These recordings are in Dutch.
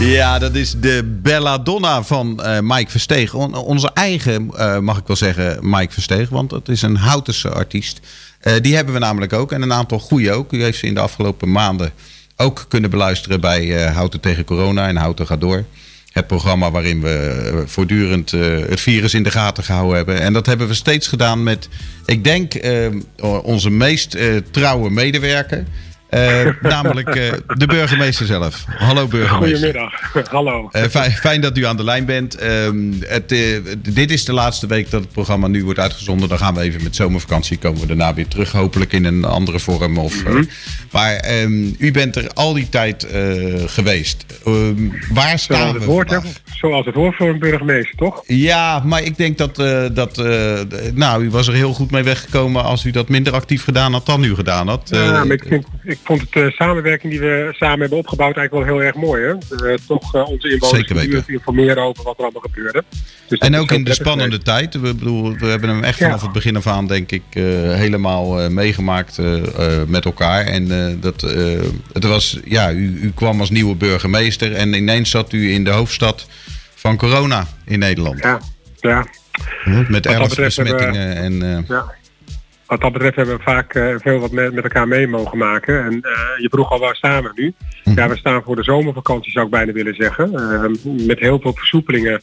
Ja, dat is de Belladonna van uh, Mike Versteeg. onze eigen, uh, mag ik wel zeggen, Mike Versteeg. Want het is een Houtense artiest. Uh, die hebben we namelijk ook. En een aantal goede ook. U heeft ze in de afgelopen maanden ook kunnen beluisteren bij Houten tegen Corona en Houten gaat door. Het programma waarin we voortdurend het virus in de gaten gehouden hebben. En dat hebben we steeds gedaan met, ik denk, onze meest trouwe medewerker. Uh, namelijk uh, de burgemeester zelf. Hallo burgemeester. Goedemiddag, hallo. Uh, fijn, fijn, dat u aan de lijn bent. Ehm, het, dit is de laatste week dat het programma nu wordt uitgezonden. Dan gaan we even met zomervakantie. Komen we daarna weer terug. Hopelijk in een andere vorm. Of, mm -hmm. maar um, u bent er al die tijd geweest. Um, waar staan zoals we woord, Zoals het hoort voor een burgemeester, toch? Ja, maar ik denk dat... dat nou, u was er heel goed mee weggekomen als u dat minder actief gedaan had dan u gedaan had. Ja, maar ik vind... Ik ik vond het de uh, samenwerking die we samen hebben opgebouwd eigenlijk wel heel erg mooi. Hè? Uh, toch uh, onze inwoners informeren over wat er allemaal gebeurde. Dus en ook in de spannende tijd. We, bedoel, we hebben hem echt vanaf het begin af aan, denk ik, helemaal meegemaakt met elkaar. En dat, het was, ja, u, u kwam als nieuwe burgemeester en ineens zat u in de hoofdstad van corona in Nederland. Ja, ja. Met elf besmettingen en... ja wat dat betreft hebben we vaak uh, veel wat met, met, elkaar mee mogen maken. En uh, je vroeg al waar staan we nu? Hm. Ja, we staan voor de zomervakantie zou ik bijna willen zeggen. Uh, met heel veel versoepelingen.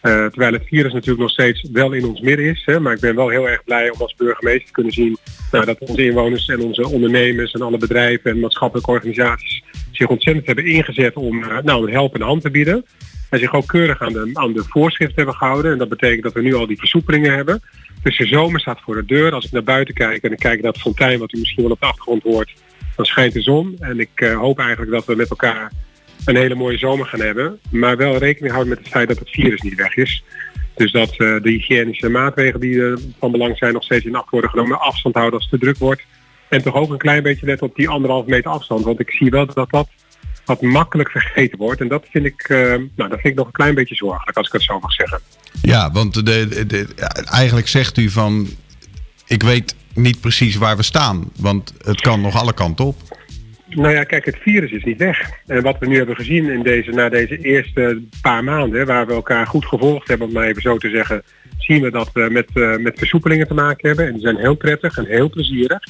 terwijl het virus natuurlijk nog steeds wel in ons midden is. Hè, maar ik ben wel heel erg blij om als burgemeester te kunnen zien nou, dat onze inwoners en onze ondernemers en alle bedrijven en maatschappelijke organisaties zich ontzettend hebben ingezet om nou, een helpende hand te bieden. En zich ook keurig aan de, aan de voorschriften hebben gehouden. En dat betekent dat we nu al die versoepelingen hebben. Dus de zomer staat voor de deur. Als ik naar buiten kijk en ik kijk naar het fontein wat u misschien wel op de achtergrond hoort, dan schijnt de zon. En ik uh, hoop eigenlijk dat we met elkaar een hele mooie zomer gaan hebben. Maar wel rekening houden met het feit dat het virus niet weg is. Dus dat uh, de hygiënische maatregelen die uh, van belang zijn nog steeds in acht worden genomen. Afstand houden als het te druk wordt. En toch ook een klein beetje letten op die anderhalf meter afstand. Want ik zie wel dat dat wat makkelijk vergeten wordt. En dat vind ik, nou, dat vind ik nog een klein beetje zorgelijk, als ik het zo mag zeggen. Ja, want de, de, eigenlijk zegt u van, ik weet niet precies waar we staan. Want het kan nog alle kanten op. Nou ja, kijk, het virus is niet weg. En wat we nu hebben gezien in deze, na deze eerste paar maanden, waar we elkaar goed gevolgd hebben, om maar even zo te zeggen, zien we dat we met, uh, met versoepelingen te maken hebben. En die zijn heel prettig en heel plezierig.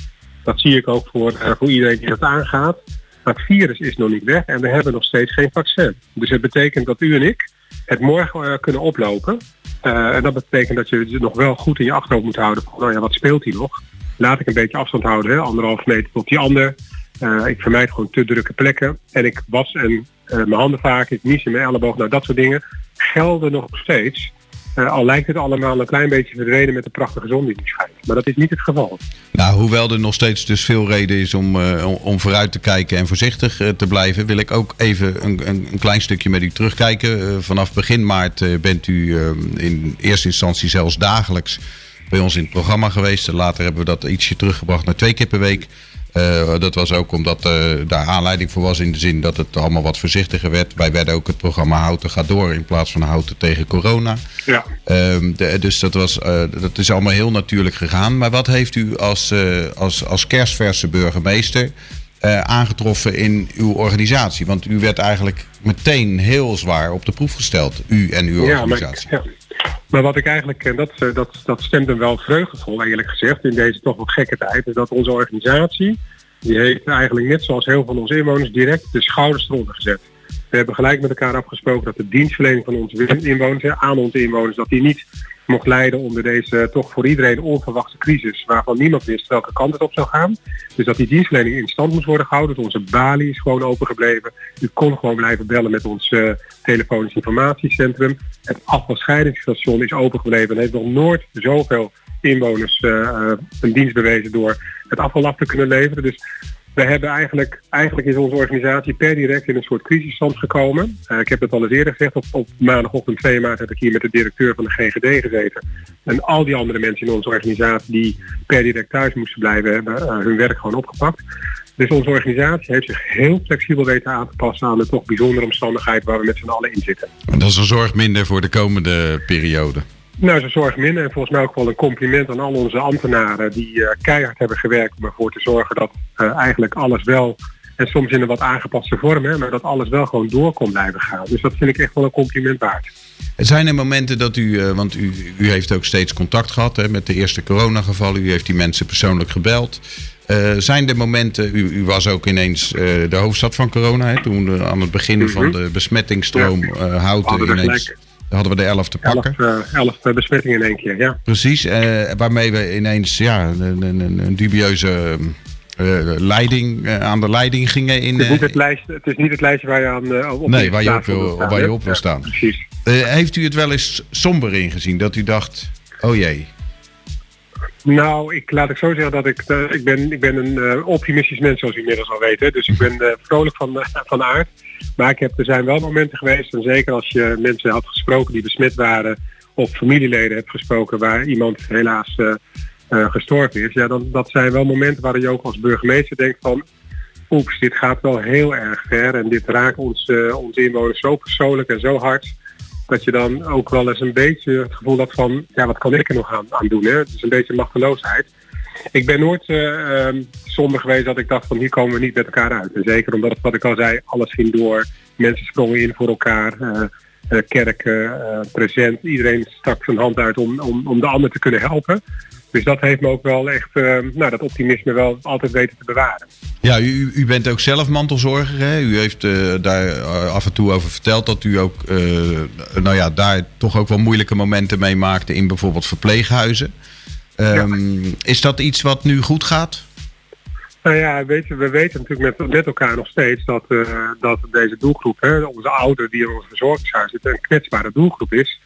Dat zie ik ook voor, uh, voor iedereen die dat aangaat. Maar het virus is nog niet weg en we hebben nog steeds geen vaccin. Dus het betekent dat u en ik het morgen kunnen oplopen. Uh, en dat betekent dat je het nog wel goed in je achterhoofd moet houden. Nou ja, wat speelt hier nog? Laat ik een beetje afstand houden, hè? anderhalf meter tot die ander. Uh, ik vermijd gewoon te drukke plekken. En ik was en mijn handen vaak, ik nies in mijn elleboog. Nou, dat soort dingen gelden nog steeds. Uh, al lijkt het allemaal een klein beetje verdwenen met de prachtige zon die schijnt. Maar dat is niet het geval. Nou, hoewel er nog steeds dus veel reden is om, uh, om vooruit te kijken en voorzichtig uh, te blijven, wil ik ook even een, een, een klein stukje met u terugkijken. vanaf begin maart bent u in eerste instantie zelfs dagelijks bij ons in het programma geweest. Later hebben we dat ietsje teruggebracht naar twee keer per week. Uh, dat was ook omdat uh, daar aanleiding voor was in de zin dat het allemaal wat voorzichtiger werd. Wij werden ook het programma Houten gaat door in plaats van Houten tegen corona. Ja. De, dus dat, was, uh, dat is allemaal heel natuurlijk gegaan. Maar wat heeft u als, als, als kerstverse burgemeester aangetroffen in uw organisatie? Want u werd eigenlijk meteen heel zwaar op de proef gesteld, u en uw organisatie. Ja, maar, ja. Maar wat ik eigenlijk, en dat, dat, dat stemt hem wel vreugdevol eerlijk gezegd, in deze toch wel gekke tijd, is dat onze organisatie, die heeft eigenlijk net zoals heel veel van onze inwoners direct de schouders eronder gezet. We hebben gelijk met elkaar afgesproken dat de dienstverlening van onze inwoners, aan onze inwoners, dat die niet mocht leiden onder deze toch voor iedereen onverwachte crisis, waarvan niemand wist welke kant het op zou gaan. Dus dat die dienstverlening in stand moest worden gehouden. Dus onze balie is gewoon open gebleven. U kon gewoon blijven bellen met ons uh, telefonisch informatiecentrum. Het afvalscheidingsstation is open gebleven en heeft nog nooit zoveel inwoners uh, een dienst bewezen door het afval af te kunnen leveren. Dus we hebben eigenlijk, eigenlijk is onze organisatie per direct in een soort crisisstand gekomen. Uh, ik heb het al eens eerder gezegd, op, op maandagochtend 2 maart heb ik hier met de directeur van de GGD gezeten. En al die andere mensen in onze organisatie die per direct thuis moesten blijven, hebben uh, hun werk gewoon opgepakt. Dus onze organisatie heeft zich heel flexibel weten aan te passen aan de toch bijzondere omstandigheid waar we met z'n allen in zitten. En dat is een zorg minder voor de komende periode. Nou, ze zorgen minder. En volgens mij ook wel een compliment aan al onze ambtenaren die uh, keihard hebben gewerkt om ervoor te zorgen dat uh, eigenlijk alles wel En soms in een wat aangepaste vorm, hè, maar dat alles wel gewoon door kon blijven gaan. Dus dat vind ik echt wel een compliment waard. Zijn er momenten dat u, eh, want u, u heeft ook steeds contact gehad hè, met de eerste coronagevallen, u heeft die mensen persoonlijk gebeld. Zijn er momenten, u, u, was ook ineens de hoofdstad van corona, hè, toen aan het begin mm -hmm. van de besmettingsstroom houten ineens. Gelijk. Hadden we de elf te pakken. Elf, elf besmettingen in één keer, ja. Precies, waarmee we ineens ja, een, een, een dubieuze leiding, aan de leiding gingen. In, het, is niet het, lijst, het is niet het lijstje waar je aan op Nee, waar je op wil, staan, waar je op wil staan. Ja, precies. Heeft u het wel eens somber ingezien? Dat u dacht, oh jee. Nou, ik laat ik zo zeggen dat ik, uh, ik ben, ik ben een uh, optimistisch mens zoals u inmiddels al weet. Hè? Dus ik ben vrolijk van, van aard. Maar ik heb, er zijn wel momenten geweest, en zeker als je mensen had gesproken die besmet waren, of familieleden hebt gesproken waar iemand helaas gestorven is. Ja, dan, dat zijn wel momenten waar je ook als burgemeester denkt van, oeps, dit gaat wel heel erg ver en dit raakt ons, onze inwoners zo persoonlijk en zo hard dat je dan ook wel eens een beetje het gevoel had van, ja, wat kan ik er nog aan, aan doen? Hè? Dus een beetje machteloosheid. Ik ben nooit uh, geweest dat ik dacht van hier komen we niet met elkaar uit. En zeker omdat, wat ik al zei, alles ging door. Mensen sprongen in voor elkaar. Uh, kerken, present. Iedereen stak zijn hand uit om, om, om de ander te kunnen helpen. Dus dat heeft me ook wel echt, nou, dat optimisme wel altijd weten te bewaren. Ja, u, u bent ook zelf mantelzorger. Hè? U heeft daar af en toe over verteld dat u ook nou ja, daar toch ook wel moeilijke momenten mee maakte in bijvoorbeeld verpleeghuizen. Um, ja. Is dat iets wat nu goed gaat? Nou ja, weet je, we weten natuurlijk met, met elkaar nog steeds dat, uh, dat deze doelgroep, hè, onze ouderen die in ons verzorgingshuis zitten, een kwetsbare doelgroep is.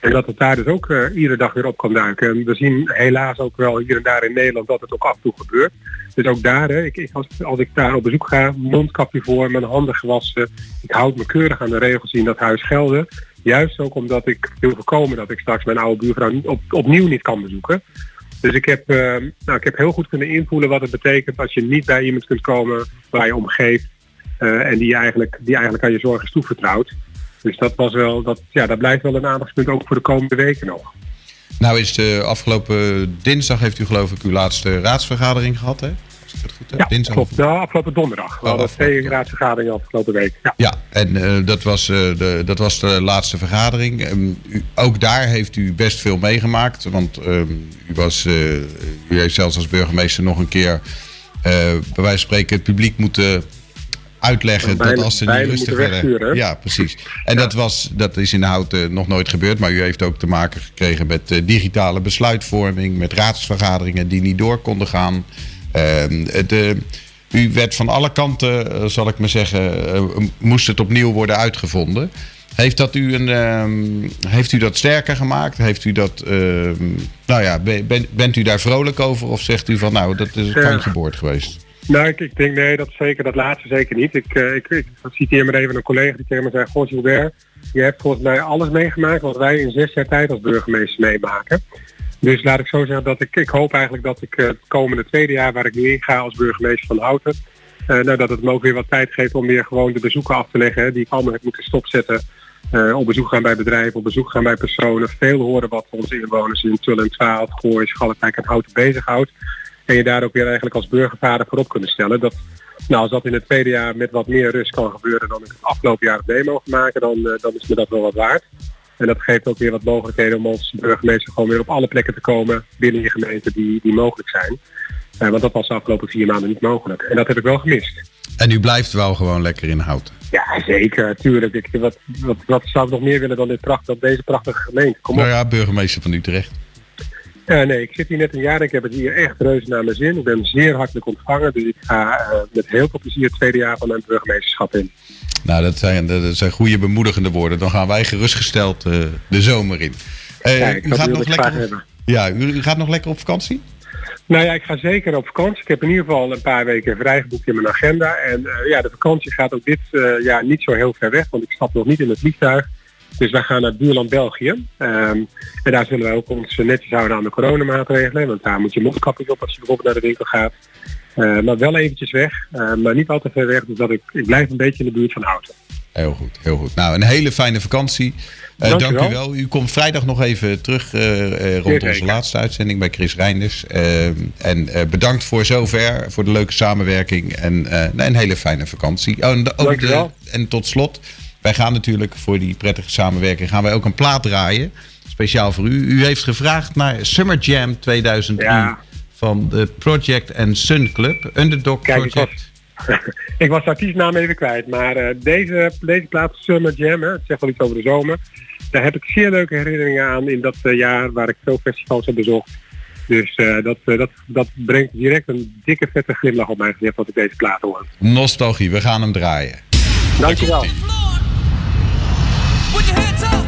En dat het daar dus ook uh, iedere dag weer op kan duiken. En we zien helaas ook wel hier en daar in Nederland dat het ook af en toe gebeurt. Dus ook daar, hè, ik, als, als ik daar op bezoek ga, mondkapje voor, mijn handen gewassen. Ik houd me keurig aan de regels die in dat huis gelden. Juist ook omdat ik wil voorkomen dat ik straks mijn oude buurvrouw op, opnieuw niet kan bezoeken. Dus ik heb, uh, nou, ik heb heel goed kunnen invoelen wat het betekent als je niet bij iemand kunt komen waar je om geeft. Uh, en die eigenlijk, die eigenlijk aan je zorg is toevertrouwd. Dus dat was wel, dat, ja, dat blijft wel een aandachtspunt ook voor de komende weken nog. Nou is de afgelopen dinsdag heeft u geloof ik uw laatste raadsvergadering gehad, hè? Goed, ja, dinsdag klopt. Nou, afgelopen donderdag. We oh, hadden twee raadsvergaderingen afgelopen week. Ja, ja en uh, dat, was, uh, de, dat was de laatste vergadering. Um, u, ook daar heeft u best veel meegemaakt. Want um, u, was, uh, u heeft zelfs als burgemeester nog een keer... bij wijze van spreken het publiek moeten uitleggen bijna, dat als ze niet rustig werden. Ja, precies. En ja. dat, was, dat is in de nog nooit gebeurd. Maar u heeft ook te maken gekregen met digitale besluitvorming, met raadsvergaderingen die niet door konden gaan. De, u werd van alle kanten, uh, zal ik maar zeggen, moest het opnieuw worden uitgevonden. Heeft dat u een, ehm, heeft u dat sterker gemaakt? Heeft u dat, ehm, nou ja, ben, bent u daar vrolijk over? Of zegt u van, nou, dat is een kantje boord geweest? Nou, ik, ik, denk nee, dat zeker, dat laatste zeker niet. Ik, uh, ik, ik citeer maar even een collega die tegen me zei, Goh Gilbert, je hebt volgens mij alles meegemaakt wat wij in zes jaar tijd als burgemeester meemaken. Dus laat ik zo zeggen dat ik, ik hoop eigenlijk dat ik uh, het komende tweede jaar waar ik nu in ga als burgemeester van Houten, uh, nou, dat het me ook weer wat tijd geeft om weer gewoon de bezoeken af te leggen, die ik allemaal heb moeten stopzetten. Uh, op bezoek gaan bij bedrijven, op bezoek gaan bij personen. Veel horen wat onze inwoners in Tullen, 12, Gooi, Schalkwijk en Houten bezighoudt. En je daar ook weer eigenlijk als burgervader voorop kunnen stellen. Dat, nou, als dat in het tweede jaar met wat meer rust kan gebeuren dan ik het afgelopen jaar mee mogen maken, dan, dan is me dat wel wat waard. En dat geeft ook weer wat mogelijkheden om als burgemeester gewoon weer op alle plekken te komen binnen je gemeente die, die mogelijk zijn. Uh, want dat was de afgelopen vier maanden niet mogelijk. En dat heb ik wel gemist. En u blijft wel gewoon lekker in houten? Ja, zeker. Tuurlijk. Ik, wat, wat, wat zou ik nog meer willen dan, dit pracht, dan deze prachtige gemeente? Kom op. Nou ja, burgemeester van Utrecht. Uh, nee, ik zit hier net een jaar. Ik heb het hier echt reuze naar mijn zin. Ik ben zeer hartelijk ontvangen. Dus ik ga uh, met heel veel plezier het tweede jaar van mijn burgemeesterschap in. Nou, dat zijn, dat zijn goede bemoedigende woorden. Dan gaan wij gerustgesteld uh, de zomer in. Ja, u, gaat nog lekker, ja, u, gaat nog lekker op vakantie? Nou ja, ik ga zeker op vakantie. Ik heb in ieder geval een paar weken vrijgeboekt in mijn agenda. En ja, de vakantie gaat ook dit jaar niet zo heel ver weg. Want ik stap nog niet in het vliegtuig. Dus wij gaan naar buurland België. Um, en daar zullen wij ook ons netjes houden aan de coronamaatregelen. Want daar moet je mondkapjes op als je bijvoorbeeld naar de winkel gaat. Uh, maar wel eventjes weg. Uh, maar niet al te ver weg. Dus dat ik, ik blijf een beetje in de buurt van Houten. Heel goed, heel goed. Nou, een hele fijne vakantie. Uh, dank, dank, u wel. U komt vrijdag nog even terug rond onze laatste uitzending bij Chris Reinders. en bedankt voor zover, voor de leuke samenwerking en een hele fijne vakantie. Oh, en, ook de, en tot slot, wij gaan natuurlijk voor die prettige samenwerking gaan wij ook een plaat draaien. Speciaal voor u. U heeft gevraagd naar Summer Jam 2003 ja. Van de Project and Sun Club, Underdog Kijk, Project. ik was de artiestnaam even kwijt. Maar uh, deze, deze plaats Summer Jam, hè, het zegt wel iets over de zomer. Daar heb ik zeer leuke herinneringen aan in dat uh, jaar waar ik veel festivals heb bezocht. Dus uh, dat, dat, dat brengt direct een dikke vette glimlach op mijn gezicht als ik deze plaat hoor. Nostalgie, we gaan hem draaien. Dankjewel.